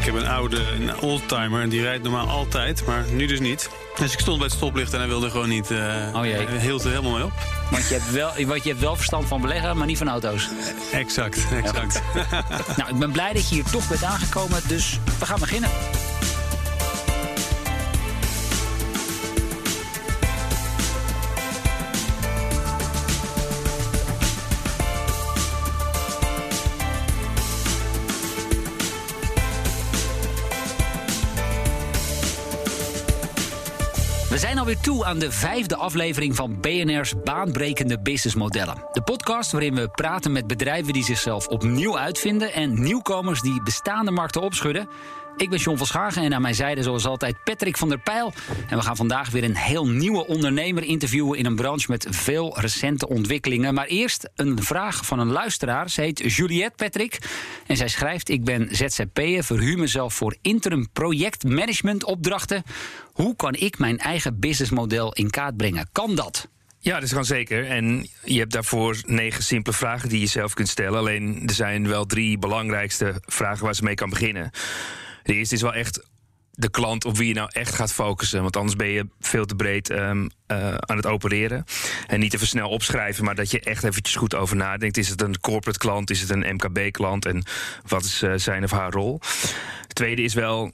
Ik heb een oude een oldtimer en die rijdt normaal altijd, maar nu dus niet. Dus ik stond bij het stoplicht en hij wilde gewoon niet. Uh, oh jee. Hij hield er helemaal mee op. Want je, hebt wel, want je hebt wel verstand van beleggen, maar niet van auto's. Exact, exact. nou, ik ben blij dat je hier toch bent aangekomen, dus we gaan beginnen. Alweer toe aan de vijfde aflevering van BNR's Baanbrekende Businessmodellen. De podcast waarin we praten met bedrijven die zichzelf opnieuw uitvinden en nieuwkomers die bestaande markten opschudden. Ik ben John van Schagen en aan mijn zijde zoals altijd Patrick van der Pijl. En we gaan vandaag weer een heel nieuwe ondernemer interviewen in een branche met veel recente ontwikkelingen. Maar eerst een vraag van een luisteraar. Ze heet Juliette Patrick en zij schrijft: Ik ben ZZP'er, verhuur mezelf voor interim projectmanagement opdrachten. Hoe kan ik mijn eigen businessmodel in kaart brengen? Kan dat? Ja, dat is gewoon zeker. En je hebt daarvoor negen simpele vragen die je zelf kunt stellen. Alleen er zijn wel drie belangrijkste vragen waar ze mee kan beginnen. De eerste is wel echt de klant op wie je nou echt gaat focussen. Want anders ben je veel te breed um, uh, aan het opereren. En niet even snel opschrijven, maar dat je echt eventjes goed over nadenkt. Is het een corporate klant? Is het een MKB-klant? En wat is uh, zijn of haar rol? Het tweede is wel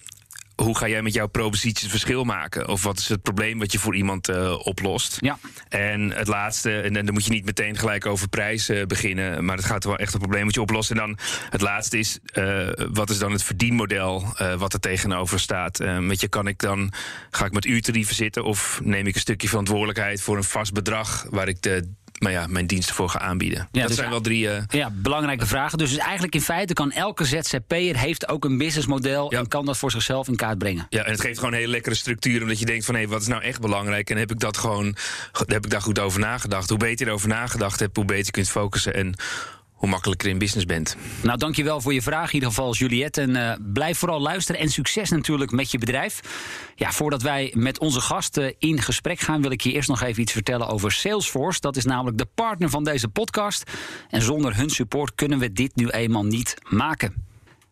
hoe ga jij met jouw propositie het verschil maken? Of wat is het probleem wat je voor iemand uh, oplost? Ja. En het laatste, en dan moet je niet meteen gelijk over prijs uh, beginnen, maar het gaat wel echt een probleem wat je oplost. En dan het laatste is, uh, wat is dan het verdienmodel wat er tegenover staat? met je kan ik dan, ga ik met uurtarieven zitten of neem ik een stukje verantwoordelijkheid voor een vast bedrag waar ik de maar ja, mijn diensten voor gaan aanbieden. Ja, dat dus zijn wel drie. Uh... Ja, belangrijke vragen. Dus eigenlijk in feite kan elke ZZP'er heeft ook een businessmodel ja. en kan dat voor zichzelf in kaart brengen. Ja, en het geeft gewoon een hele lekkere structuur. Omdat je denkt van hé, hey, wat is nou echt belangrijk? En heb ik dat gewoon, heb ik daar goed over nagedacht? Hoe beter je erover nagedacht hebt, hoe beter je kunt focussen. En hoe makkelijker in business bent. Nou, dankjewel voor je vraag in ieder geval, Juliette. En uh, blijf vooral luisteren en succes natuurlijk met je bedrijf. Ja, voordat wij met onze gasten in gesprek gaan... wil ik je eerst nog even iets vertellen over Salesforce. Dat is namelijk de partner van deze podcast. En zonder hun support kunnen we dit nu eenmaal niet maken.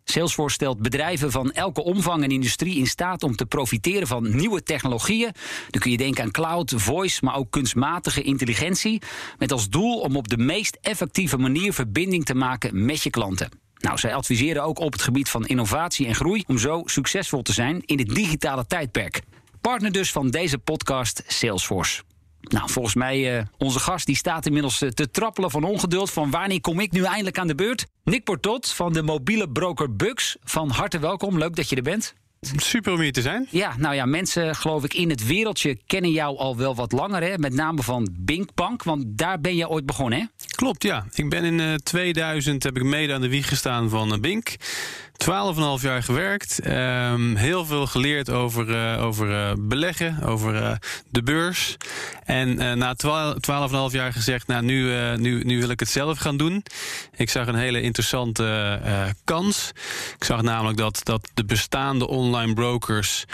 Salesforce stelt bedrijven van elke omvang en industrie in staat om te profiteren van nieuwe technologieën. Dan kun je denken aan cloud, voice, maar ook kunstmatige intelligentie. Met als doel om op de meest effectieve manier verbinding te maken met je klanten. Nou, zij adviseren ook op het gebied van innovatie en groei om zo succesvol te zijn in het digitale tijdperk. Partner dus van deze podcast Salesforce. Nou, volgens mij, uh, onze gast die staat inmiddels uh, te trappelen van ongeduld. Van wanneer kom ik nu eindelijk aan de beurt? Nick Portot van de mobiele broker Bux. Van harte welkom, leuk dat je er bent. Super om hier te zijn. Ja, nou ja, mensen geloof ik in het wereldje kennen jou al wel wat langer. Hè? Met name van Binkbank, want daar ben je ooit begonnen hè? Klopt, ja. Ik ben in uh, 2000 heb ik mede aan de wieg gestaan van Bink. 12,5 jaar gewerkt. Um, heel veel geleerd over, uh, over uh, beleggen, over uh, de beurs. En na 12,5 jaar gezegd, nou, nu, nu, nu wil ik het zelf gaan doen. Ik zag een hele interessante kans. Ik zag namelijk dat, dat de bestaande online brokers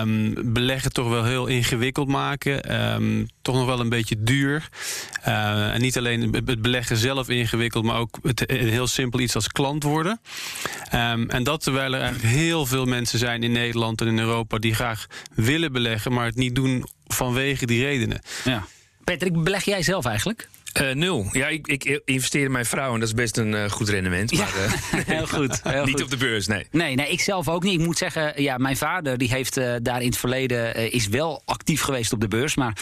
um, beleggen toch wel heel ingewikkeld maken. Um, toch nog wel een beetje duur. en niet alleen het beleggen zelf ingewikkeld, maar ook het, heel simpel iets als klant worden. Um, en dat terwijl er eigenlijk heel veel mensen zijn in Nederland en in Europa die graag willen beleggen, maar het niet doen vanwege die redenen. Ja. Patrick, beleg jij zelf eigenlijk? Uh, nul. Ja, ik, ik, investeer in mijn vrouw en dat is best een uh, goed rendement. Maar, ja, uh, heel goed. Heel niet goed. op de beurs, nee. Nee, nee, ik zelf ook niet. Ik moet zeggen, ja, mijn vader die heeft daar in het verleden is wel actief geweest op de beurs. Maar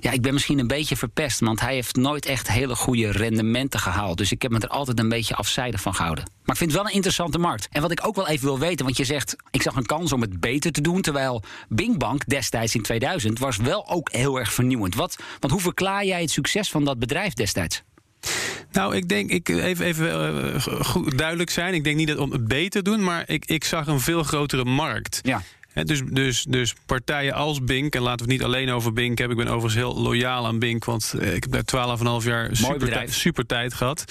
ja, ik ben misschien een beetje verpest, want hij heeft nooit echt hele goede rendementen gehaald. Dus ik heb me er altijd een beetje afzijdig van gehouden. Maar ik vind het wel een interessante markt. En wat ik ook wel even wil weten, want je zegt, ik zag een kans om het beter te doen. Terwijl Bingbank destijds in 2000 was wel ook heel erg vernieuwend. Wat, want hoe verklaar jij het succes van dat bedrijf destijds? Nou, ik denk, ik even, even uh, goed, duidelijk zijn. Ik denk niet dat om het beter doen, maar ik, ik zag een veel grotere markt. Ja. He, dus, dus, dus partijen als Bink, en laten we het niet alleen over Bink hebben. Ik ben overigens heel loyaal aan Bink, want uh, ik heb daar 12,5 jaar super, super, tijd gehad.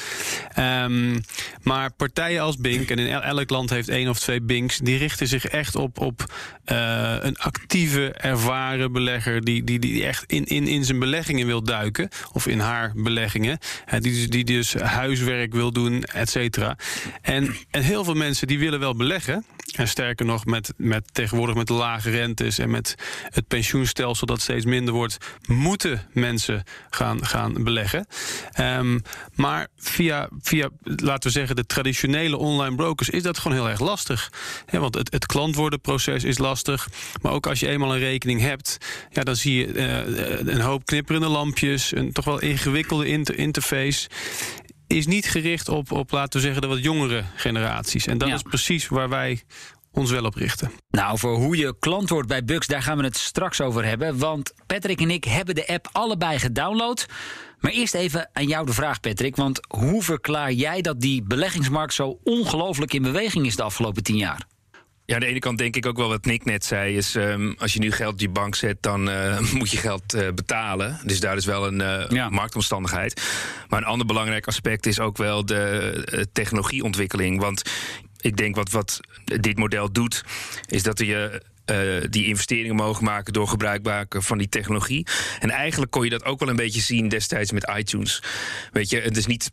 Um, maar partijen als Bink, en in elk land heeft één of twee Binks, die richten zich echt op, op uh, een actieve, ervaren belegger. Die, die, die echt in, in, in zijn beleggingen wil duiken, of in haar beleggingen. He, die, die dus huiswerk wil doen, et cetera. En, en heel veel mensen die willen wel beleggen. En sterker nog, met, met tegenwoordig met de lage rentes en met het pensioenstelsel dat steeds minder wordt, moeten mensen gaan, gaan beleggen. Um, maar via, via, laten we zeggen, de traditionele online brokers is dat gewoon heel erg lastig. want het, het klantwordenproces is lastig. Maar ook als je eenmaal een rekening hebt, ja, dan zie je uh, een hoop knipperende lampjes, een toch wel ingewikkelde inter interface is niet gericht op, op, laten we zeggen, de wat jongere generaties. En dat is precies waar wij ons wel op richten. Nou, voor hoe je klant wordt bij Bux, daar gaan we het straks over hebben. Want Patrick en ik hebben de app allebei gedownload. Maar eerst even aan jou de vraag, Patrick. Want hoe verklaar jij dat die beleggingsmarkt zo ongelooflijk in beweging is de afgelopen tien jaar? Ja, aan de ene kant denk ik ook wel wat Nick net zei. Is um, als je nu geld op je bank zet, dan uh, moet je geld uh, betalen. Dus daar is wel een uh, ja. marktomstandigheid. Maar een ander belangrijk aspect is ook wel de technologieontwikkeling. Want ik denk wat, wat dit model doet, is dat je uh, die investeringen mogen maken door gebruik maken van die technologie. En eigenlijk kon je dat ook wel een beetje zien destijds met iTunes. Weet je, het is niet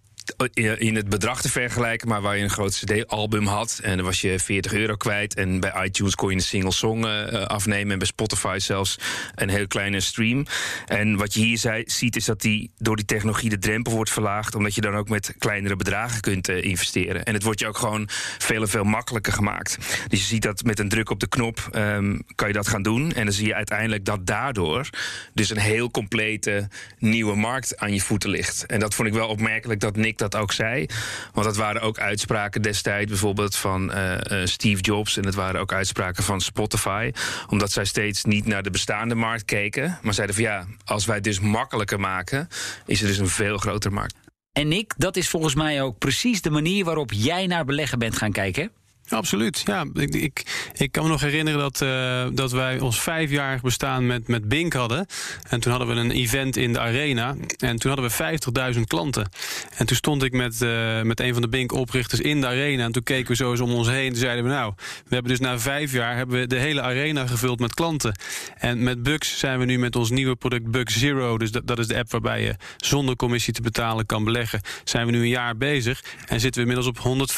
in het bedrag te vergelijken, maar waar je een groot CD-album had. En dan was je 40 euro kwijt. En bij iTunes kon je een single song uh, afnemen. En bij Spotify zelfs een heel kleine stream. En wat je hier ziet, is dat die, door die technologie de drempel wordt verlaagd. Omdat je dan ook met kleinere bedragen kunt uh, investeren. En het wordt je ook gewoon veel en veel makkelijker gemaakt. Dus je ziet dat met een druk op de knop um, kan je dat gaan doen. En dan zie je uiteindelijk dat daardoor dus een heel complete nieuwe markt aan je voeten ligt. En dat vond ik wel opmerkelijk dat Nick dat ook zei. Want dat waren ook uitspraken destijds bijvoorbeeld van uh, uh, Steve Jobs. En het waren ook uitspraken van Spotify. Omdat zij steeds niet naar de bestaande markt keken. Maar zeiden van ja, als wij het dus makkelijker maken, is er dus een veel grotere markt. En Nick, dat is volgens mij ook precies de manier waarop jij naar beleggen bent gaan kijken. Absoluut, ja. Ik, ik, ik kan me nog herinneren dat, uh, dat wij ons vijfjarig bestaan met, met Bink hadden. En toen hadden we een event in de arena. En toen hadden we 50.000 klanten. En toen stond ik met, uh, met een van de Bink-oprichters in de arena. En toen keken we zo eens om ons heen. En zeiden we, nou, we hebben dus na vijf jaar hebben we de hele arena gevuld met klanten. En met Bux zijn we nu met ons nieuwe product Bux Zero. Dus dat, dat is de app waarbij je zonder commissie te betalen kan beleggen. Zijn we nu een jaar bezig. En zitten we inmiddels op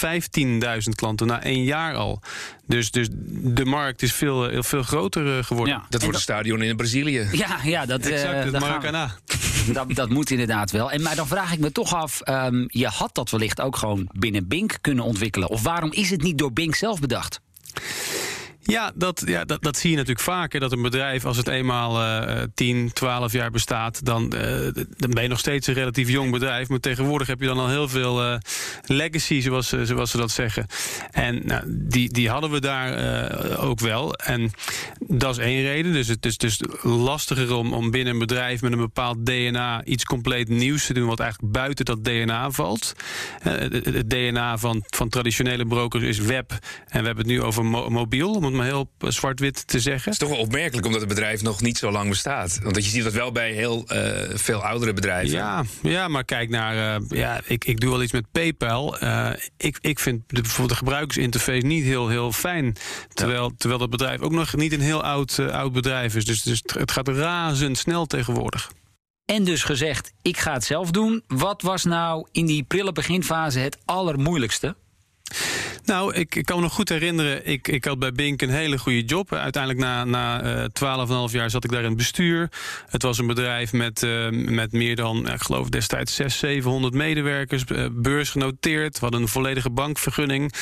115.000 klanten na één jaar al. Dus, dus de markt is veel, heel veel groter eh, geworden. Ja, dat wordt een stadion in Brazilië. Ja, ja dat, exact, uh, Maracana. Dat, dat moet inderdaad wel. En, maar dan vraag ik me toch af, um, je had dat wellicht ook gewoon binnen Bink kunnen ontwikkelen. Of waarom is het niet door Bink zelf bedacht? Ja, dat, ja dat, dat zie je natuurlijk vaker. Dat een bedrijf, als het eenmaal uh, 10, 12 jaar bestaat, dan, uh, dan ben je nog steeds een relatief jong bedrijf. Maar tegenwoordig heb je dan al heel veel uh, legacy, zoals, zoals ze dat zeggen. En nou, die, die hadden we daar uh, ook wel. En dat is één reden. Dus het is dus lastiger om, om binnen een bedrijf met een bepaald DNA iets compleet nieuws te doen, wat eigenlijk buiten dat DNA valt. Het, DNA van, van traditionele brokers is web. En we hebben het nu over mo mobiel. Om maar heel zwart-wit te zeggen. Het is toch wel opmerkelijk omdat het bedrijf nog niet zo lang bestaat. Want je ziet dat wel bij heel uh, veel oudere bedrijven. Ja, ja maar kijk naar. Uh, ja, ik, ik doe wel iets met PayPal. Uh, ik, ik vind de, bijvoorbeeld de gebruikersinterface niet heel, heel fijn. Terwijl, ja. terwijl dat bedrijf ook nog niet een heel oud, oud bedrijf is. Dus, dus het gaat razendsnel tegenwoordig. En dus gezegd, ik ga het zelf doen. Wat was nou in die prille beginfase het allermoeilijkste? Nou, ik, ik, kan me nog goed herinneren. Ik, ik had bij Bink een hele goede job. Uiteindelijk na, na uh, 12,5 jaar zat ik daar in het bestuur. Het was een bedrijf met, uh, met meer dan, ik geloof destijds 600, 700 medewerkers. Uh, beursgenoteerd. We hadden een volledige bankvergunning.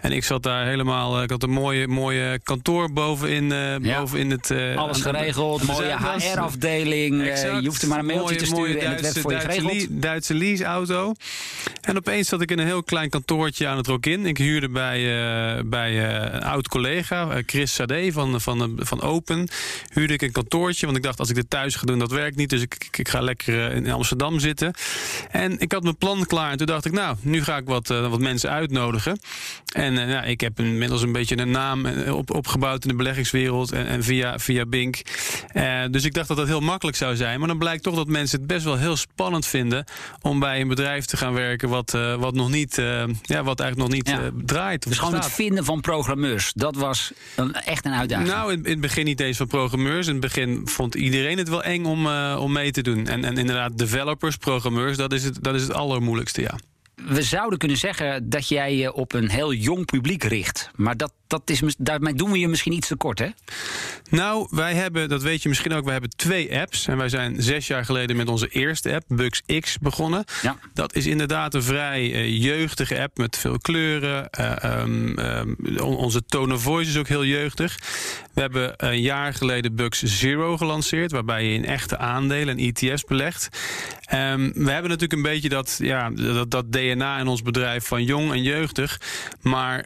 En ik zat daar helemaal. Ik had een mooie, mooie kantoor bovenin, ja. bovenin het. Alles geregeld. Aan mooie HR-afdeling. je hoeft er maar een mailtje mooie, te sturen Duitse, en het voor Duitse, je geregeld. Duitse leaseauto. En opeens zat ik in een heel klein kantoortje aan het Rokin. Ik huurde bij, uh, bij uh, een oud collega, uh, Chris Sade van, van, van Open. Huurde ik een kantoortje, want ik dacht als ik dit thuis ga doen, dat werkt niet. Dus ik, ik, ik ga lekker in Amsterdam zitten. En ik had mijn plan klaar. En toen dacht ik, nou, nu ga ik wat, wat mensen uitnodigen. En nou, ik heb inmiddels een beetje een naam op, opgebouwd in de beleggingswereld en, en via, via Bink. dus ik dacht dat dat heel makkelijk zou zijn. Maar dan blijkt toch dat mensen het best wel heel spannend vinden om bij een bedrijf te gaan werken wat, wat nog niet, ja, wat eigenlijk nog niet ja. draait. Dus gewoon het vinden van programmeurs. Dat was een, echt een uitdaging. Nou, in, in, het begin niet eens van programmeurs. In het begin vond iedereen het wel eng om, uh, om mee te doen. En, en inderdaad, developers, programmeurs, dat is het, dat is het allermoeilijkste, ja. We zouden kunnen zeggen dat jij je op een heel jong publiek richt. Maar dat dat is, daarmee doen we je misschien iets te kort, hè? Nou, wij hebben, dat weet je misschien ook, wij hebben twee apps. En wij zijn zes jaar geleden met onze eerste app, Bugs X, begonnen. Ja. Dat is inderdaad een vrij uh, jeugdige app met veel kleuren. Uh, um, um, onze tone of voice is ook heel jeugdig. We hebben een jaar geleden Bugs Zero gelanceerd, waarbij je in echte aandelen en ETF's belegt. Um, we hebben natuurlijk een beetje dat, ja, dat, dat DNA in ons bedrijf van jong en jeugdig. Maar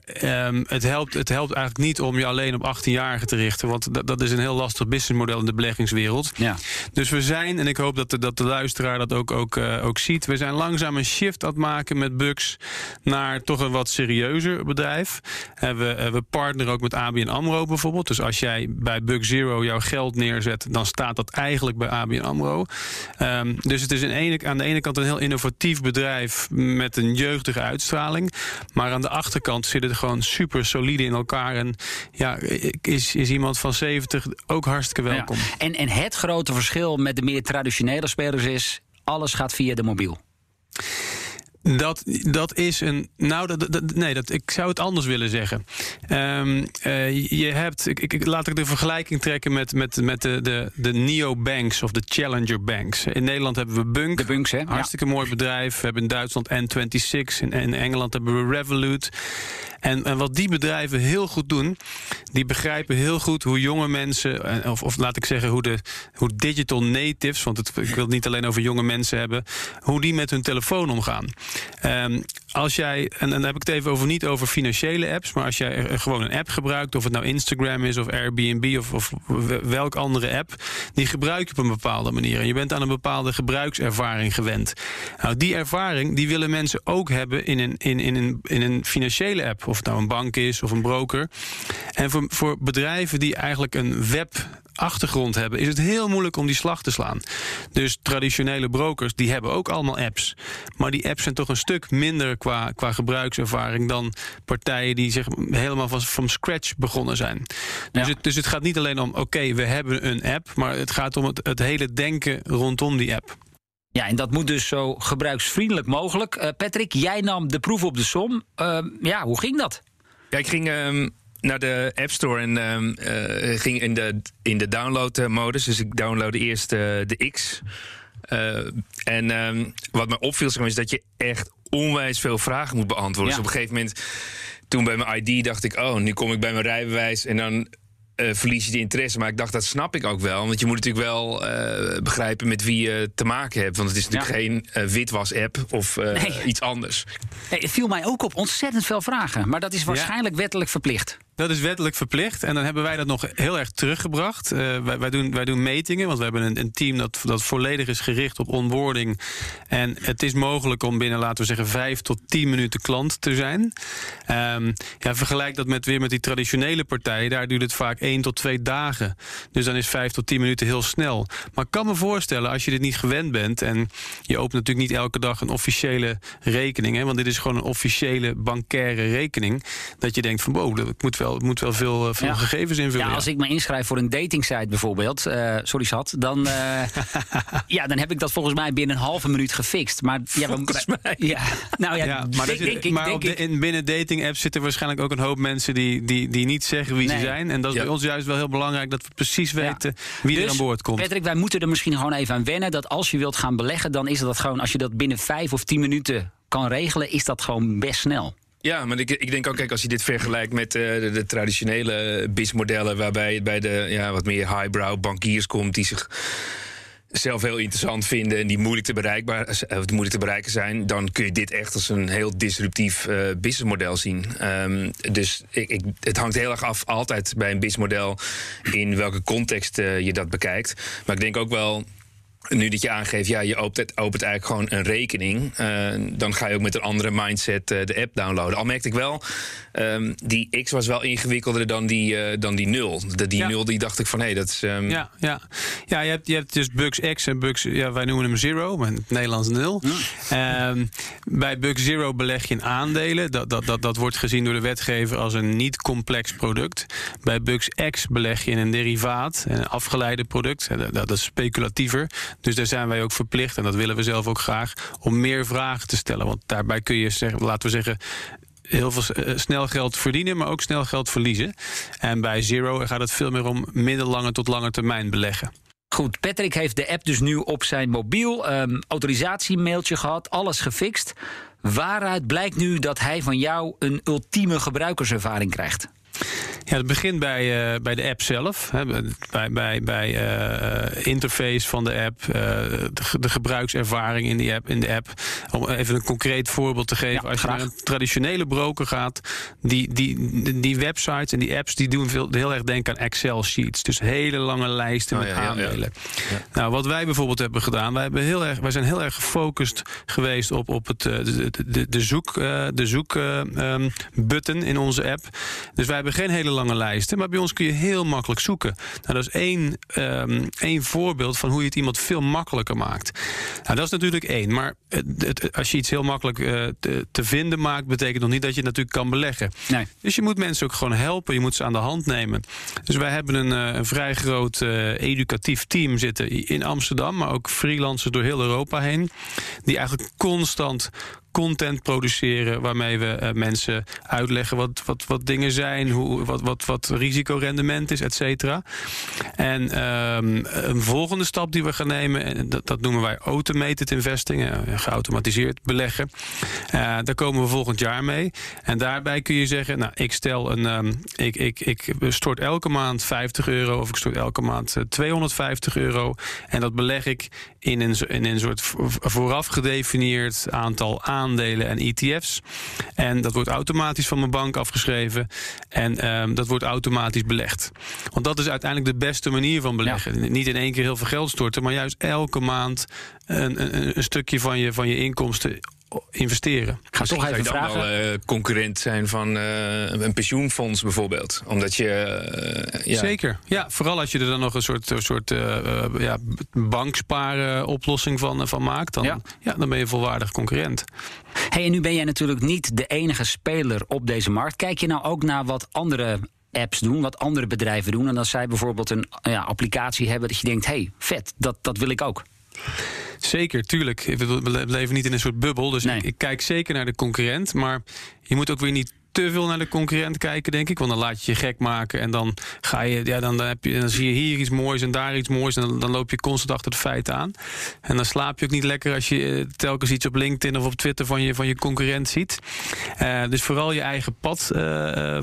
het, helpt, het helpt eigenlijk niet om je alleen op 18-jarigen te richten. Want dat, dat is een heel lastig businessmodel in de beleggingswereld. Ja. Dus we zijn, en ik hoop dat de, dat de luisteraar dat ook, ook, uh, ook ziet. We zijn langzaam een shift aan het maken met Bugs naar toch een wat serieuzer bedrijf. En we, we partneren ook met ABN AMRO bijvoorbeeld. Dus als jij bij Bug Zero jouw geld neerzet, dan staat dat eigenlijk bij ABN AMRO. Um, dus het is een ene, aan de ene kant een heel innovatief bedrijf met een jeugdige uitstraling. Maar aan de achterkant zit het gewoon super solide in elkaar. En ja, is, is iemand van 70 ook hartstikke welkom. Ja. En, en het grote verschil met de meer traditionele spelers is... alles gaat via de mobiel. Dat, dat is een. Nou, dat, dat, nee, dat, ik zou het anders willen zeggen. Um, uh, je hebt. Ik, ik, laat ik de vergelijking trekken met, met, met de, de, de Neo-banks of de Challenger banks. In Nederland hebben we Bunk. De Bunks, hè? Hartstikke mooi bedrijf. We hebben in Duitsland N26. In, in Engeland hebben we Revolut. En, en, wat die bedrijven heel goed doen, die begrijpen heel goed hoe jonge mensen, of, of laat ik zeggen, hoe, de, hoe digital natives, want het, ik wil het niet alleen over jonge mensen hebben, hoe die met hun telefoon omgaan. Um, als jij, en dan heb ik het even over niet over financiële apps, maar als jij gewoon een app gebruikt, of het nou Instagram is of Airbnb of, of welk andere app, die gebruik je op een bepaalde manier. En je bent aan een bepaalde gebruikservaring gewend. Nou, die ervaring die willen mensen ook hebben in een, in, in, een, in een financiële app. Of het nou een bank is of een broker. En voor, voor bedrijven die eigenlijk een web achtergrond hebben, is het heel moeilijk om die slag te slaan. Dus traditionele brokers, die hebben ook allemaal apps. Maar die apps zijn toch een stuk minder qua, qua gebruikservaring dan partijen die zich helemaal van from scratch begonnen zijn. Dus, ja. het, dus het gaat niet alleen om, oké, okay, we hebben een app, maar het gaat om het, het hele denken rondom die app. Ja, en dat moet dus zo gebruiksvriendelijk mogelijk. Uh, Patrick, jij nam de proef op de som. Uh, ja, hoe ging dat? Ja, ik ging um, naar de App Store en um, uh, ging in de, in de download-modus. Dus ik downloadde eerst de X. en um, wat me opviel zeg maar, is dat je echt onwijs veel vragen moet beantwoorden. Ja. Dus op een gegeven moment, toen bij mijn ID, dacht ik: oh, nu kom ik bij mijn rijbewijs. En dan uh, verlies je de interesse. Maar ik dacht, dat snap ik ook wel. Want je moet natuurlijk wel uh, begrijpen met wie je te maken hebt. Want het is natuurlijk ja. geen uh, witwas-app of nee. iets anders. Hey, het viel mij ook op ontzettend veel vragen. Maar dat is waarschijnlijk ja. wettelijk verplicht. Dat is wettelijk verplicht. En dan hebben wij dat nog heel erg teruggebracht. Uh, wij, wij, doen, wij doen metingen, want we hebben een, een, team dat, dat volledig is gericht op onboarding. En het is mogelijk om binnen, laten we zeggen, vijf tot tien minuten klant te zijn. Um, ja, vergelijk dat met weer met die traditionele partijen. Daar duurt het vaak één tot twee dagen. Dus dan is vijf tot tien minuten heel snel. Maar ik kan me voorstellen, als je dit niet gewend bent. en je opent natuurlijk niet elke dag een officiële rekening. Hè, want dit is gewoon een officiële bankaire rekening. Dat je denkt van wow, ik moet wel het moet wel veel, veel ja. gegevens invullen. Ja, als ik me inschrijf voor een datingsite bijvoorbeeld, uh, sorry Sat, dan, uh, ja, dan heb ik dat volgens mij binnen een halve minuut gefixt. Maar ja, volgens we, mij. Ja, nou ja, ja maar, denk, zit, denk ik, maar denk de, in, binnen dating apps zitten waarschijnlijk ook een hoop mensen die, die, die niet zeggen wie nee. ze zijn. En dat is bij ons juist wel heel belangrijk dat we precies weten wie dus, er aan boord komt. Patrick, wij moeten er misschien gewoon even aan wennen dat als je wilt gaan beleggen, dan is dat gewoon, als je dat binnen vijf of tien minuten kan regelen, is dat gewoon best snel. Ja, maar ik, ik denk ook, kijk, als je dit vergelijkt met uh, de, traditionele BIS-modellen, waarbij het bij de ja, wat meer highbrow bankiers komt die zich zelf heel interessant vinden en die moeilijk te, bereikbaar, uh, moeilijk te bereiken zijn, dan kun je dit echt als een heel disruptief uh, businessmodel zien. Um, dus ik, ik, het hangt heel erg af altijd bij een businessmodel in welke context je dat bekijkt. Maar ik denk ook wel nu dat je aangeeft, ja, je opent, opent eigenlijk gewoon een rekening. Uh, dan ga je ook met een andere mindset uh, de app downloaden. Al merkte ik wel, um, die X was wel ingewikkelder dan die, uh, dan die 0. De, die ja. 0 die dacht ik van, hé, hey, dat is... Um... Ja, ja. ja je, hebt, je hebt dus Bugs X en Bugs, ja, wij noemen hem Zero, maar in het Nederlands 0. Ja. Um, bij Bugs Zero beleg je in aandelen. Dat, dat, dat, dat wordt gezien door de wetgever als een niet complex product. Bij Bugs X beleg je in een derivaat, een afgeleide product. Dat, dat is speculatiever. Dus daar zijn wij ook verplicht, en dat willen we zelf ook graag, om meer vragen te stellen. Want daarbij kun je, laten we zeggen, heel veel snel geld verdienen, maar ook snel geld verliezen. En bij Zero gaat het veel meer om middellange tot lange termijn beleggen. Goed, Patrick heeft de app dus nu op zijn mobiel. Um, autorisatiemailtje gehad, alles gefixt. Waaruit blijkt nu dat hij van jou een ultieme gebruikerservaring krijgt? Ja, het begint bij, uh, bij de app zelf. Hè, bij bij, bij uh, interface van de app. Uh, de, de, gebruikservaring in, die app, in de app. Om even een concreet voorbeeld te geven. Ja, Als graag. je naar een traditionele broker gaat. Die, die, die websites en die apps die doen veel, heel erg denken aan Excel sheets. Dus hele lange lijsten Oh, met ja, ja, ja. aandelen. Nou, wat wij bijvoorbeeld hebben gedaan. Wij, hebben heel erg, wij zijn heel erg gefocust geweest op, op het, eh, de, de, de zoek, eh, de zoek eh, ehm, button in onze app. Dus wij hebben geen hele lange lijsten, maar bij ons kun je heel makkelijk zoeken. Nou, dat is één, ehm, één voorbeeld van hoe je het iemand veel makkelijker maakt. Nou, dat is natuurlijk één. Maar het, het- als je iets heel makkelijk eh, te, te vinden maakt, betekent nog niet dat je het natuurlijk kan beleggen. Nee. Dus je moet mensen ook gewoon helpen. Je moet ze aan de hand nemen. Dus wij hebben een, eh, een vrij groot eh, educatief team zitten in Amsterdam, maar ook freelancers door heel Europa heen. Die eigenlijk constant content produceren waarmee we eh, mensen uitleggen wat, wat, wat dingen zijn, hoe, wat, wat, wat risicorendement is, et cetera. En ehm, een volgende stap die we gaan nemen, en dat, dat noemen wij automated investing, eh, geautomatiseerd beleggen. Eh, daar komen we volgend jaar mee. En daarbij kun je zeggen, nou, ik stel een, ehm, ik, ik, ik stort elke maand 50 euro of ik stort elke maand eh, 250 euro. En dat beleg ik in een, in een soort vo- vooraf gedefinieerd aantal aandelen en ETF's. En dat wordt automatisch van mijn bank afgeschreven. En ehm, dat wordt automatisch belegd. Want dat is uiteindelijk de beste manier van beleggen. Niet in één keer heel veel geld storten, maar juist elke maand een, een, een stukje van je, van je inkomsten investeren. Ik ga toch Zou even dan vragen. wel eh, concurrent zijn van eh, een pensioenfonds bijvoorbeeld? Omdat je... eh, ja, Zeker. Ja, vooral als je er dan nog een soort, een soort ja, banksparen oplossing van, van maakt. Dan, Ja. ja. dan ben je een volwaardig concurrent. Hey, en nu ben jij natuurlijk niet de enige speler op deze markt. Kijk je nou ook naar wat andere apps doen, wat andere bedrijven doen? En als zij bijvoorbeeld een ja, applicatie hebben dat je denkt, hey, vet, dat, dat wil ik ook. Zeker, tuurlijk. We leven niet in een soort bubbel. Dus Nee. ik, ik kijk zeker naar de concurrent. Maar je moet ook weer niet te veel naar de concurrent kijken, denk ik. Want dan laat je je gek maken. En dan, ga je, ja, dan, dan, heb je, dan zie je hier iets moois en daar iets moois. En dan, loop je constant achter het feit aan. En dan slaap je ook niet lekker als je eh, telkens iets op LinkedIn of op Twitter van je, van je concurrent ziet. Eh, dus vooral je eigen pad eh,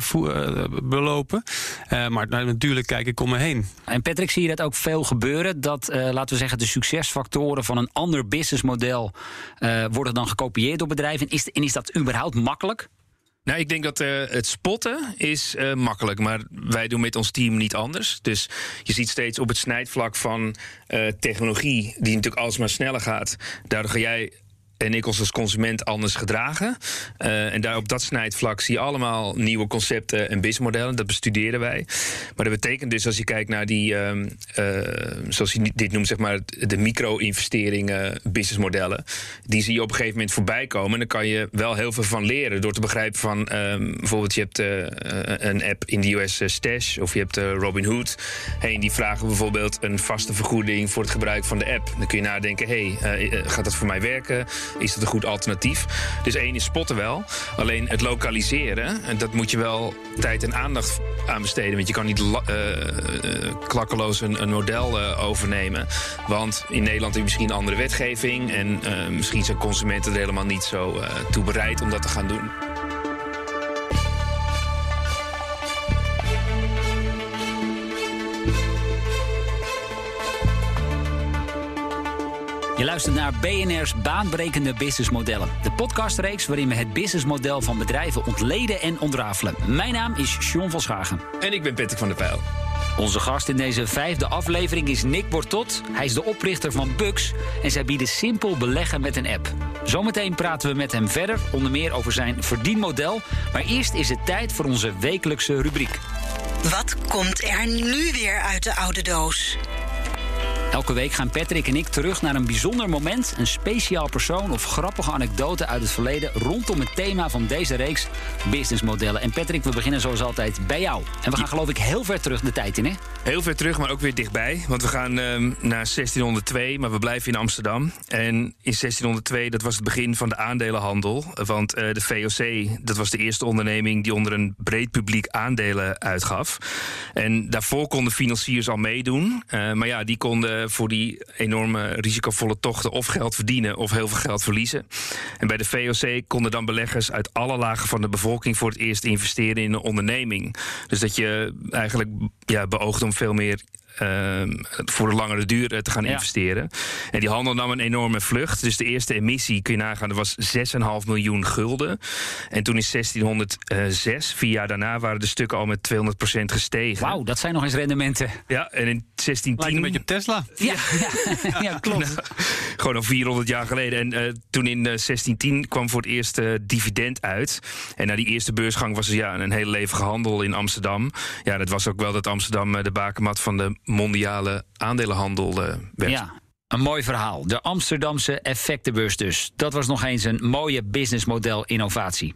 belopen. Maar nou, natuurlijk kijk ik om me heen. En Patrick, zie je dat ook veel gebeuren? Dat, laten we zeggen, de succesfactoren van een ander businessmodel worden dan gekopieerd door bedrijven. Is, en is dat überhaupt makkelijk? Nou, ik denk dat eh, het spotten is eh, makkelijk, maar wij doen met ons team niet anders. Dus je ziet steeds op het snijvlak van eh, technologie, die natuurlijk alsmaar sneller gaat. Daardoor ga jij en ik als consument anders gedragen. Eh, en daar op dat snijvlak zie je allemaal nieuwe concepten en businessmodellen. Dat bestuderen wij. Maar dat betekent dus als je kijkt naar die, ehm, eh, zoals je dit noemt, zeg maar, de micro-investeringen, businessmodellen. Die zie je op een gegeven moment voorbij komen. En dan kan je wel heel veel van leren. Door te begrijpen van ehm, bijvoorbeeld, je hebt eh, een app in de US Stash of je hebt Robinhood. Hey, die vragen bijvoorbeeld een vaste vergoeding voor het gebruik van de app. Dan kun je nadenken: hey, gaat dat voor mij werken? Is dat een goed alternatief? Dus één is spotten wel. Alleen het lokaliseren, en dat moet je wel tijd en aandacht aan besteden. Want je kan niet eh, eh, klakkeloos een, een model eh, overnemen. Want in Nederland heb je misschien andere wetgeving. En misschien zijn consumenten er helemaal niet zo toe bereid om dat te gaan doen. Luistert naar BNR's baanbrekende businessmodellen. De podcastreeks waarin we het businessmodel van bedrijven ontleden en ontrafelen. Mijn naam is Sean van Schagen. En ik ben Patrick van der Pijl. Onze gast in deze vijfde aflevering is Nick Bortot. Hij is de oprichter van Bux en zij bieden simpel beleggen met een app. Zometeen praten we met hem verder, onder meer over zijn verdienmodel. Maar eerst is het tijd voor onze wekelijkse rubriek. Wat komt er nu weer uit de oude doos? Elke week gaan Patrick en ik terug naar een bijzonder moment, een speciaal persoon of grappige anekdote uit het verleden rondom het thema van deze reeks businessmodellen. En Patrick, we beginnen zoals altijd bij jou. En we gaan geloof ik heel ver terug de tijd in, hè? Heel ver terug, maar ook weer dichtbij. Want we gaan ehm, naar 1602, maar we blijven in Amsterdam. En in 1602, dat was het begin van de aandelenhandel. Want eh, de VOC, dat was de eerste onderneming die onder een breed publiek aandelen uitgaf. En daarvoor konden financiers al meedoen. Eh, maar ja, die konden voor die enorme risicovolle tochten of geld verdienen of heel veel geld verliezen. En bij de VOC konden dan beleggers uit alle lagen van de bevolking voor het eerst investeren in een onderneming. Dus dat je eigenlijk ja, beoogt om veel meer voor de langere duur eh, te gaan investeren. En die handel nam een enorme vlucht. Dus de eerste emissie, kun je nagaan, dat was 6,5 miljoen gulden. En toen in 1606, vier jaar daarna, waren de stukken al met 200% gestegen. Wauw, dat zijn nog eens rendementen. Ja, en in 1610... Lijkt een beetje op Tesla. Ja, ja, ja klopt. gewoon al 400 jaar geleden. En uh, toen in 1610 eh, kwam voor het eerst uh, dividend uit. En na die eerste beursgang was er ja, een hele levige handel in Amsterdam. Ja, dat was ook wel dat Amsterdam de bakermat van de mondiale aandelenhandel uh, werd. Ja. Een mooi verhaal. De Amsterdamse effectenbeurs dus. Dat was nog eens een mooie businessmodel innovatie.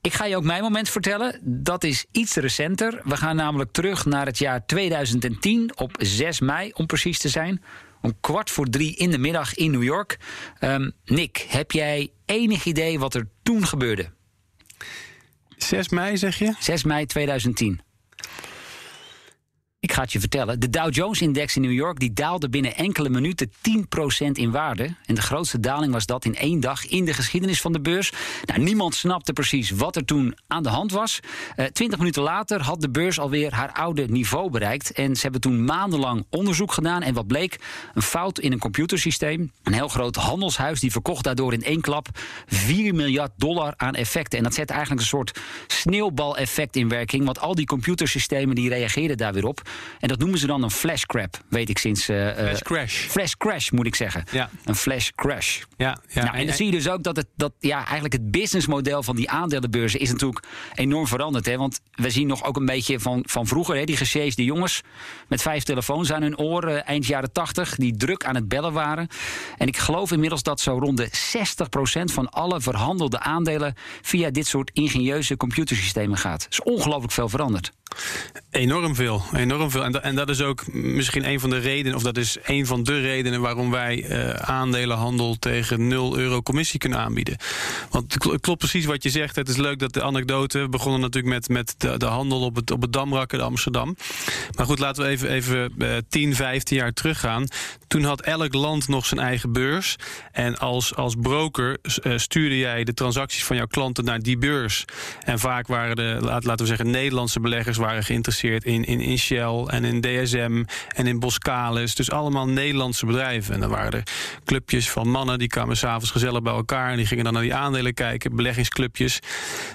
Ik ga je ook mijn moment vertellen. Dat is iets recenter. We gaan namelijk terug naar het jaar 2010 op 6 mei om precies te zijn. Om kwart voor drie in de middag in New York. Um, Nick, heb jij enig idee wat er toen gebeurde? 6 mei zeg je? 6 mei 2010. Ik ga het je vertellen. De Dow Jones-index in New York die daalde binnen enkele minuten 10% in waarde. En de grootste daling was dat in één dag in de geschiedenis van de beurs. Nou, niemand snapte precies wat er toen aan de hand was. Uh, Twintig minuten later had de beurs alweer haar oude niveau bereikt. En ze hebben toen maandenlang onderzoek gedaan. En wat bleek? Een fout in een computersysteem. Een heel groot handelshuis die verkocht daardoor in één klap 4 miljard dollar aan effecten. En dat zet eigenlijk een soort sneeuwbaleffect in werking. Want al die computersystemen die reageerden daar weer op. En dat noemen ze dan een flash crap, weet ik sinds. Uh, flash crash. Flash crash moet ik zeggen. Ja. Een flash crash. Ja, ja. Nou, en dan zie je dus ook dat, het, dat ja, eigenlijk het businessmodel van die aandelenbeurzen is natuurlijk enorm veranderd. Hè? Want we zien nog ook een beetje van, van vroeger, hè, die gesjeesde jongens met vijf telefoons aan hun oren eind jaren tachtig, die druk aan het bellen waren. En ik geloof inmiddels dat zo rond de 60% van alle verhandelde aandelen via dit soort ingenieuze computersystemen gaat. Dat is ongelooflijk veel veranderd. Enorm veel, enorm veel. En, dat, en dat is ook misschien een van de redenen, of dat is een van de redenen waarom wij uh, aandelenhandel tegen 0 euro commissie kunnen aanbieden. Want het klopt precies wat je zegt. Het is leuk dat de anekdote. Begonnen natuurlijk met, met de, de handel op het, op het Damrak in Amsterdam. Maar goed, laten we even, even uh, 10, 15 jaar teruggaan. Toen had elk land nog zijn eigen beurs. En als, als broker uh, stuurde jij de transacties van jouw klanten naar die beurs. En vaak waren de, laten we zeggen, Nederlandse beleggers waren geïnteresseerd in, in, in Shell en in DSM en in Boskalis. Dus allemaal Nederlandse bedrijven. En dan waren er clubjes van mannen die kwamen s'avonds gezellig bij elkaar. En die gingen dan naar die aandelen kijken, beleggingsclubjes.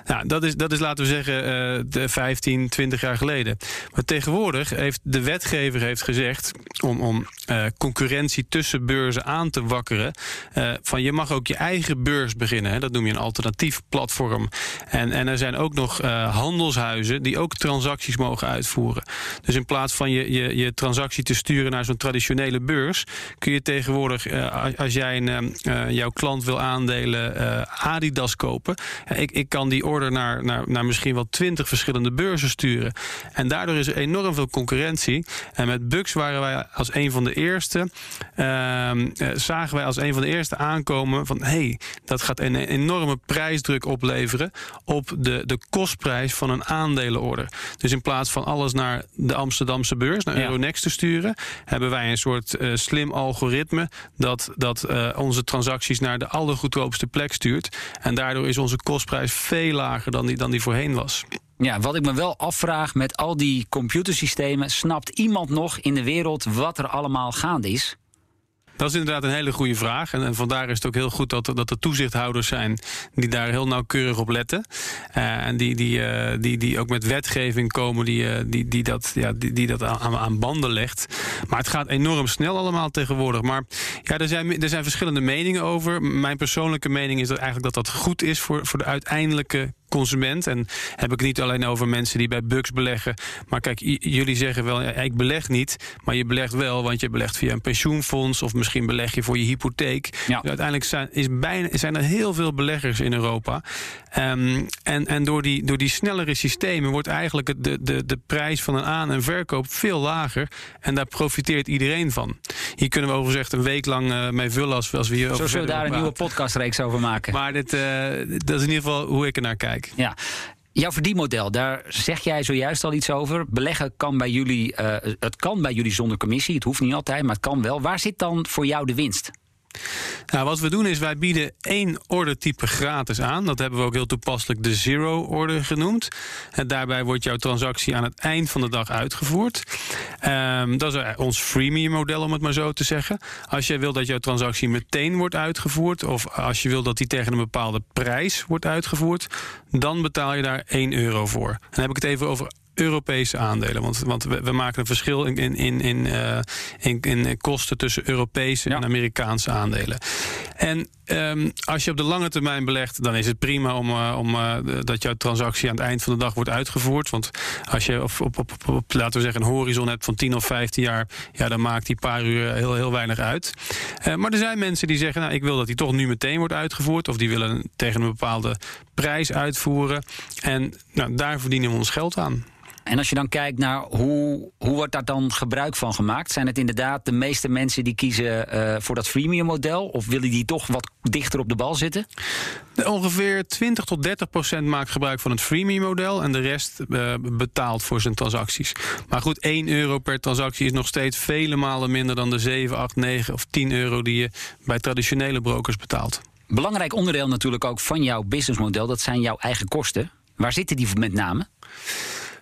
Nou, dat is, dat is laten we zeggen, uh, de 15, 20 jaar geleden. Maar tegenwoordig heeft de wetgever heeft gezegd om, om uh, concurrentie tussen beurzen aan te wakkeren. Uh, van je mag ook je eigen beurs beginnen. Hè. Dat noem je een alternatief platform. En, en er zijn ook nog handelshuizen die ook transacties mogen uitvoeren. Dus in plaats van je, je, je transactie te sturen naar zo'n traditionele beurs, kun je tegenwoordig, uh, als jij een, uh, jouw klant wil aandelen uh, Adidas kopen, ik, ik kan die order naar, naar, naar misschien wel twintig verschillende beurzen sturen. En daardoor is er enorm veel concurrentie. En met Bux waren wij als een van de eerste, ehm, zagen wij als een van de eerste aankomen van hé, hey, dat gaat een enorme prijsdruk opleveren op de, de kostprijs van een aandelenorder. Dus in plaats van alles naar de Amsterdamse beurs, naar Euronext te sturen, hebben wij een soort uh, slim algoritme dat, dat uh, onze transacties naar de allergoedkoopste plek stuurt. En daardoor is onze kostprijs veel lager dan die, dan die voorheen was. Ja, wat ik me wel afvraag met al die computersystemen, snapt iemand nog in de wereld wat er allemaal gaande is? Dat is inderdaad een hele goede vraag. En, en vandaar is het ook heel goed dat, dat er toezichthouders zijn die daar heel nauwkeurig op letten. Uh, en die, die, uh, die, die ook met wetgeving komen die, uh, die, die dat, ja, die, die dat aan, aan, banden legt. Maar het gaat enorm snel allemaal tegenwoordig. Maar ja, er zijn, er zijn verschillende meningen over. Mijn persoonlijke mening is dat eigenlijk dat dat goed is voor, voor de uiteindelijke consument. En heb ik het niet alleen over mensen die bij Bucks beleggen. Maar kijk, jullie zeggen wel, ja, ik beleg niet. Maar je belegt wel, want je belegt via een pensioenfonds. Of misschien beleg je voor je hypotheek. Ja. Dus uiteindelijk zijn, is bijna, zijn er heel veel beleggers in Europa. Ehm, en en door, die, door die snellere systemen wordt eigenlijk de, de, de prijs van een aan- en verkoop veel lager. En daar profiteert iedereen van. Hier kunnen we overigens echt een week lang eh, mee vullen als, als we hier Zo over zullen we daar een nieuwe podcastreeks over maken. Maar dit, eh, dat is in ieder geval hoe ik er naar kijk. Ja. Jouw verdienmodel, daar zeg jij zojuist al iets over. Beleggen kan bij jullie, eh, het kan bij jullie zonder commissie. Het hoeft niet altijd, maar het kan wel. Waar zit dan voor jou de winst? Nou, wat we doen is wij bieden één ordertype gratis aan. Dat hebben we ook heel toepasselijk de zero order genoemd. En daarbij wordt jouw transactie aan het eind van de dag uitgevoerd. Ehm, dat is ons freemium model om het maar zo te zeggen. Als jij wil dat jouw transactie meteen wordt uitgevoerd... of als je wil dat die tegen een bepaalde prijs wordt uitgevoerd... dan betaal je daar 1 euro voor. Dan heb ik het even over Europese aandelen. Want, want we, we maken een verschil in, in, in, in, eh, in, in kosten tussen Europese Ja. en Amerikaanse aandelen. En ehm, als je op de lange termijn belegt, dan is het prima om, eh, om eh, dat jouw transactie aan het eind van de dag wordt uitgevoerd. Want als je op, op, op, op, laten we zeggen, een horizon hebt van 10 of 15 jaar, ja, dan maakt die paar uur heel, heel weinig uit. Maar er zijn mensen die zeggen, nou, ik wil dat die toch nu meteen wordt uitgevoerd. Of die willen tegen een bepaalde prijs uitvoeren. En nou, daar verdienen we ons geld aan. En als je dan kijkt naar hoe, hoe wordt daar dan gebruik van gemaakt? Zijn het inderdaad de meeste mensen die kiezen eh, voor dat freemium model? Of willen die toch wat dichter op de bal zitten? Ongeveer 20 tot 30 procent maakt gebruik van het freemium model en de rest eh, betaalt voor zijn transacties. Maar goed, 1 euro per transactie is nog steeds vele malen minder dan de 7, 8, 9 of 10 euro die je bij traditionele brokers betaalt. Belangrijk onderdeel natuurlijk ook van jouw businessmodel, dat zijn jouw eigen kosten. Waar zitten die met name?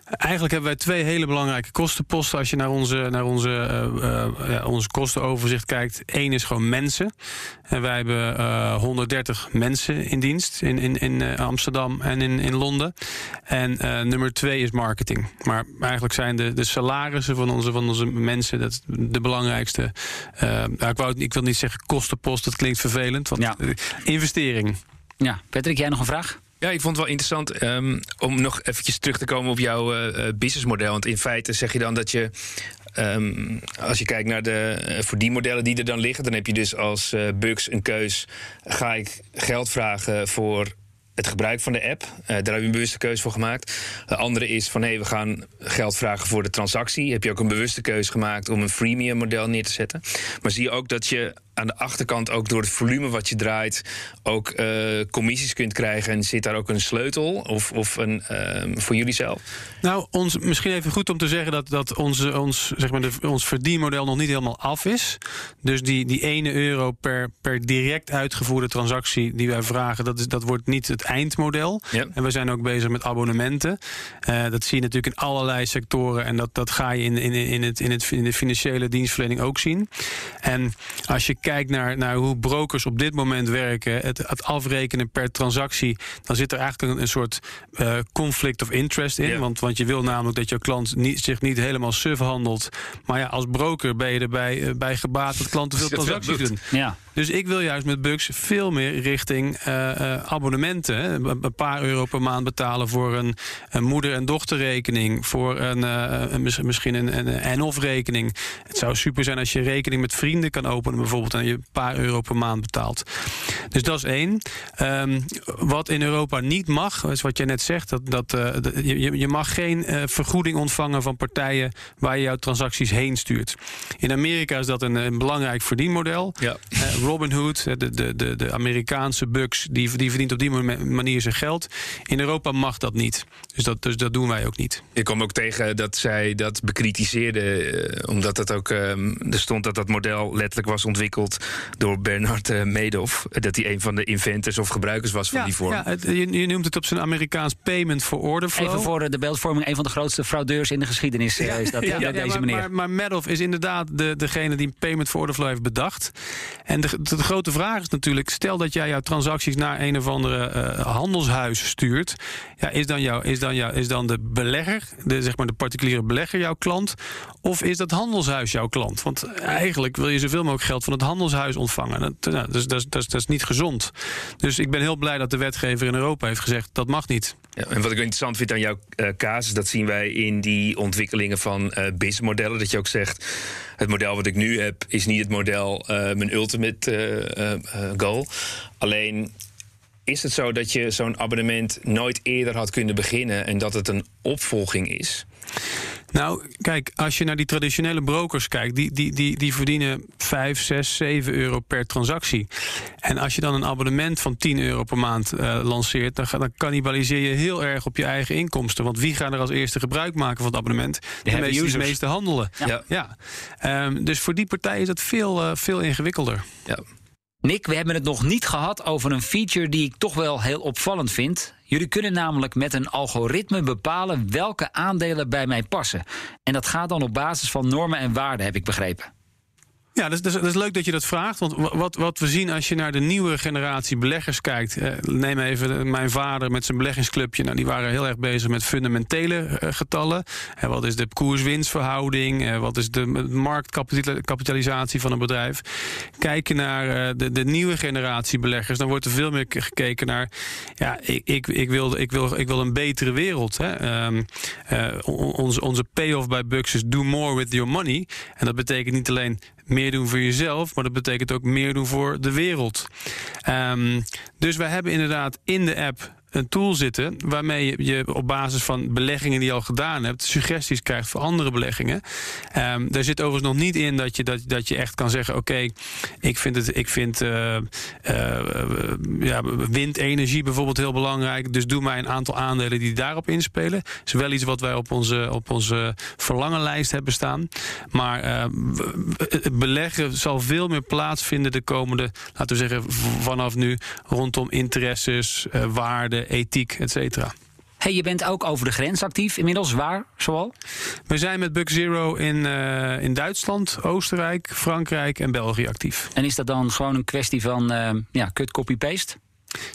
Eigenlijk hebben wij twee hele belangrijke kostenposten als je naar onze, naar onze, eh, eh, ja, onze kostenoverzicht kijkt. Eén is gewoon mensen. En wij hebben eh, 130 mensen in dienst in, in, in eh, Amsterdam en in, in Londen. En eh, nummer twee is marketing. Maar eigenlijk zijn de, de salarissen van onze, van onze mensen dat de belangrijkste. eh, nou, ik, wou, ik wil niet zeggen kostenpost, dat klinkt vervelend. Want Ja. eh, investering. Ja, Patrick, jij nog een vraag? Ja, ik vond het wel interessant ehm, om nog eventjes terug te komen op jouw eh, businessmodel. Want in feite zeg je dan dat je, ehm, als je kijkt naar de eh, verdienmodellen die er dan liggen, dan heb je dus als eh Bugs een keus. Ga ik geld vragen voor het gebruik van de app? Daar heb je een bewuste keuze voor gemaakt. De andere is van hé, hey, we gaan geld vragen voor de transactie. Heb je ook een bewuste keuze gemaakt om een freemium model neer te zetten. Maar zie je ook dat je aan de achterkant ook door het volume wat je draait ook eh, commissies kunt krijgen en zit daar ook een sleutel of, of een ehm, voor jullie zelf? Nou, ons, misschien even goed om te zeggen dat, dat onze, ons, zeg maar de, ons verdienmodel nog niet helemaal af is. Dus die, die 1 euro per, per direct uitgevoerde transactie die wij vragen, dat, is, dat wordt niet het eindmodel. En we zijn ook bezig met abonnementen. Eh, dat zie je natuurlijk in allerlei sectoren. En dat, dat ga je in, in, in, het, in, het, in de financiële dienstverlening ook zien. En als je kijkt naar, naar hoe brokers op dit moment werken, het, het afrekenen per transactie, dan zit er eigenlijk een, een soort eh, conflict of interest in. Ja. Want, want je wil namelijk dat je klant niet, zich niet helemaal suf handelt. Maar ja, als broker ben je erbij eh, bij gebaat dat klanten veel transacties doen. Ja. Dus ik wil juist met Bucks veel meer richting eh, eh, abonnementen. Een paar euro per maand betalen voor een, een moeder- en dochterrekening. Voor een, eh, misschien een, een en-of rekening. Het zou super zijn als je rekening met vrienden kan openen bijvoorbeeld. En je een paar euro per maand betaalt. Dus dat is één. Ehm, wat in Europa niet mag, is wat jij net zegt. Dat, dat, dat- je, je- je mag geen vergoeding ontvangen van partijen waar je jouw transacties heen stuurt. In Amerika is dat een, een belangrijk verdienmodel. Ja. Robinhood, eh, de, de, de, de Amerikaanse Bucks, die, die verdient op die manier zijn geld. In Europa mag dat niet. Dus dat, dus dat doen wij ook niet. Ik kwam ook tegen dat zij dat bekritiseerden, eh, omdat het ook ehm, er stond dat dat model letterlijk was ontwikkeld door Bernard eh, Madoff, dat hij een van de inventors of gebruikers was van die vorm. ja het- je, je noemt het op zijn Amerikaans payment for order flow. Even voor eh, de beeldvorming, een van de grootste fraudeurs in de geschiedenis eh, is dat, hè, Ja, ja, deze maar, meneer. Maar, maar Madoff is inderdaad de, degene die Payment for Order Flow heeft bedacht. En de, de, grote vraag is natuurlijk: stel dat jij jouw transacties naar een of andere uh, handelshuis stuurt. Ja, is, dan jouw, is, dan jouw, is dan de belegger, de, zeg maar de particuliere belegger, jouw klant? Of is dat handelshuis jouw klant? Want eigenlijk wil je zoveel mogelijk geld van het handelshuis ontvangen. Dat, nou, dus, dat, dat, is niet gezond. Dus ik ben heel blij dat de wetgever in Europa heeft gezegd dat mag niet. Ja, en wat ik interessant vind aan jouw uh, casus, dat zien wij in die ontwikkelingen van uh, businessmodellen. Dat je ook zegt, het model wat ik nu heb is niet het model, uh, mijn ultimate goal. Alleen is het zo dat je zo'n abonnement nooit eerder had kunnen beginnen en dat het een opvolging is? Nou, kijk, als je naar die traditionele brokers kijkt, die, die, die, die verdienen 5, 6, 7 euro per transactie. En als je dan een abonnement van 10 euro per maand uh, lanceert, dan, dan cannibaliseer je heel erg op je eigen inkomsten. Want wie gaat er als eerste gebruik maken van het abonnement? De, de meeste, die meeste handelen. Ja. ja. Um, dus voor die partij is dat veel, uh, veel ingewikkelder. Ja. Nick, we hebben het nog niet gehad over een feature die ik toch wel heel opvallend vind. Jullie kunnen namelijk met een algoritme bepalen welke aandelen bij mij passen. En dat gaat dan op basis van normen en waarden, heb ik begrepen. Ja, dat is, dat is, leuk dat je dat vraagt. Want wat, wat we zien als je naar de nieuwe generatie beleggers kijkt. Eh, neem even mijn vader met zijn beleggingsclubje. Nou, die waren heel erg bezig met fundamentele eh, getallen. En wat is de koers-winstverhouding? Eh, wat is de marktkapitalisatie van een bedrijf? Kijken naar eh, de, de nieuwe generatie beleggers. Dan wordt er veel meer gekeken naar. Ja, ik, ik, ik, wil, ik, wil, ik wil een betere wereld. Hè. Um, onze, onze payoff bij Bucks is do more with your money. En dat betekent niet alleen meer doen voor jezelf, maar dat betekent ook meer doen voor de wereld. Um, dus wij hebben inderdaad in de app een tool zitten waarmee je op basis van beleggingen die je al gedaan hebt, suggesties krijgt voor andere beleggingen. Um, daar zit overigens nog niet in dat je, dat, dat je echt kan zeggen: Oké, ik vind, het, ik vind uh, uh, ja, windenergie bijvoorbeeld heel belangrijk. Dus doe mij een aantal aandelen die daarop inspelen. Dat is wel iets wat wij op onze, op onze verlangenlijst hebben staan. Maar uh, beleggen zal veel meer plaatsvinden de komende, laten we zeggen, vanaf nu rondom interesses, waarden ethiek, et cetera. Hey, je bent ook over de grens actief inmiddels. Waar, zoal? We zijn met Buck Zero in, uh, in Duitsland, Oostenrijk, Frankrijk en België actief. En is dat dan gewoon een kwestie van uh, ja, cut, copy-paste?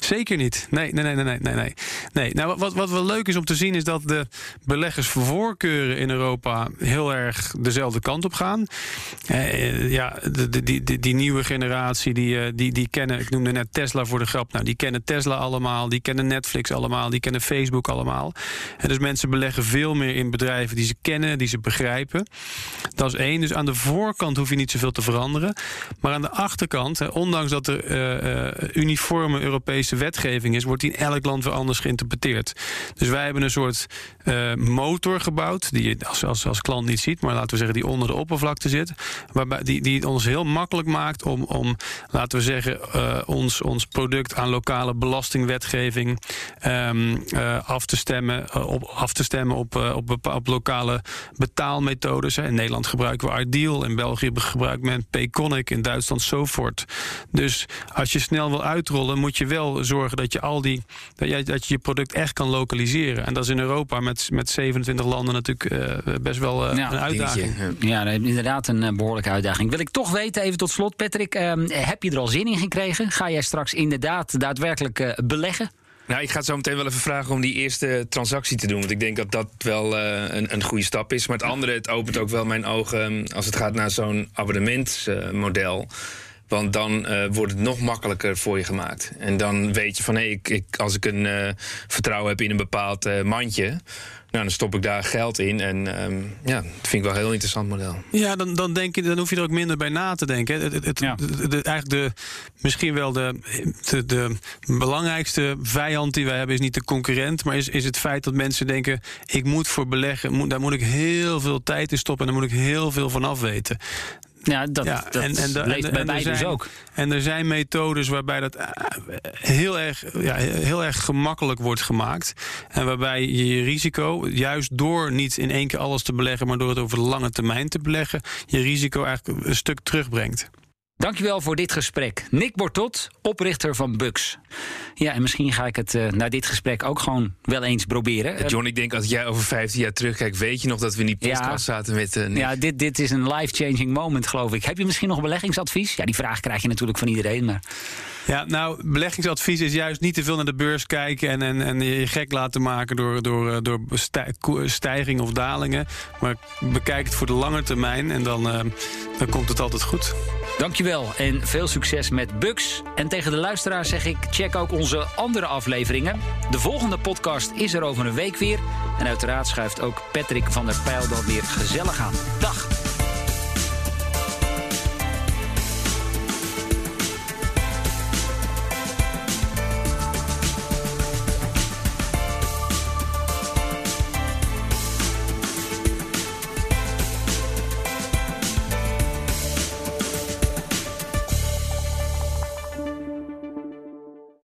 Zeker niet. Nee, nee, nee, nee, nee, nee. nee. Nou, wat, wat wel leuk is om te zien, is dat de beleggersvoorkeuren in Europa heel erg dezelfde kant op gaan. Eh, ja, de, die, die, die nieuwe generatie, die, eh, die, die kennen, ik noemde net Tesla voor de grap. Nou, die kennen Tesla allemaal, die kennen Netflix allemaal, die kennen Facebook allemaal. En dus mensen beleggen veel meer in bedrijven die ze kennen, die ze begrijpen. Dat is één. Dus aan de voorkant hoef je niet zoveel te veranderen. Maar aan de achterkant, ondanks dat er uh, uh, uniforme Europese wetgeving is, wordt die in elk land weer anders geïnterpreteerd. Dus wij hebben een soort uh, motor gebouwd, die je als, als, als klant niet ziet, maar laten we zeggen die onder de oppervlakte zit. Waarbij die, die het ons heel makkelijk maakt om, om laten we zeggen, uh, ons, ons product aan lokale belastingwetgeving um, uh, af te stemmen, op, af te stemmen op, op, op lokale betaalmethodes. In Nederland gebruiken we Ideal, in België gebruikt men Payconic, in Duitsland Sofort. Dus als je snel wil uitrollen, moet je wel zorgen dat je al die dat je, dat je, je product echt kan lokaliseren. En dat is in Europa met, met 27 landen natuurlijk uh, best wel uh, ja, een uitdaging. Ja, inderdaad een uh, behoorlijke uitdaging. Wil ik toch weten, even tot slot, Patrick, ehm, heb je er al zin in gekregen? Ga jij straks inderdaad daadwerkelijk beleggen? Nou, ik ga het zo meteen wel even vragen om die eerste transactie te doen. Want ik denk dat dat wel een, een goede stap is. Maar het andere, het opent ook wel mijn ogen ehm, als het gaat naar zo'n abonnementsmodel. Want dan uh, wordt het nog makkelijker voor je gemaakt. En dan weet je van hé, hey, ik, ik, als ik een uh, vertrouwen heb in een bepaald uh, mandje. Nou, dan stop ik daar geld in. En um, ja, dat vind ik wel een heel interessant model. Ja, dan, dan, denk je, dan hoef je er ook minder bij na te denken. Het, het, ja. de, eigenlijk de, misschien wel de, de, de, belangrijkste vijand die wij hebben... is niet de concurrent, maar is, is het feit dat mensen denken... ik moet voor beleggen, moet, daar moet ik heel veel tijd in stoppen... en daar moet ik heel veel van afweten. Ja, dat, ja, dat en, en, leeft bij mij dus ook. En er zijn methodes waarbij dat eh, heel erg, ja, heel erg gemakkelijk wordt gemaakt. En waarbij je je risico, juist door niet in één keer alles te beleggen... maar door het over de lange termijn te beleggen... je risico eigenlijk een stuk terugbrengt. Dankjewel voor dit gesprek. Nick Bortot, oprichter van Bux. Ja, en misschien ga ik het uh, na dit gesprek ook gewoon wel eens proberen. John, ik denk als jij over 15 jaar terugkijkt, weet je nog dat we in die podcast ja, zaten met. Uh, ja, dit, dit is een life-changing moment, geloof ik. Heb je misschien nog beleggingsadvies? Ja, die vraag krijg je natuurlijk van iedereen. Maar... Ja, nou, beleggingsadvies is juist niet te veel naar de beurs kijken en, en, en je gek laten maken door, door, eh, door stijgingen of dalingen. Maar bekijk het voor de lange termijn en dan, uh, dan komt het altijd goed. En veel succes met Bugs. En tegen de luisteraar zeg ik, check ook onze andere afleveringen. De volgende podcast is er over een week weer. En uiteraard schuift ook Patrick van der Pijl dan weer gezellig aan. Dag!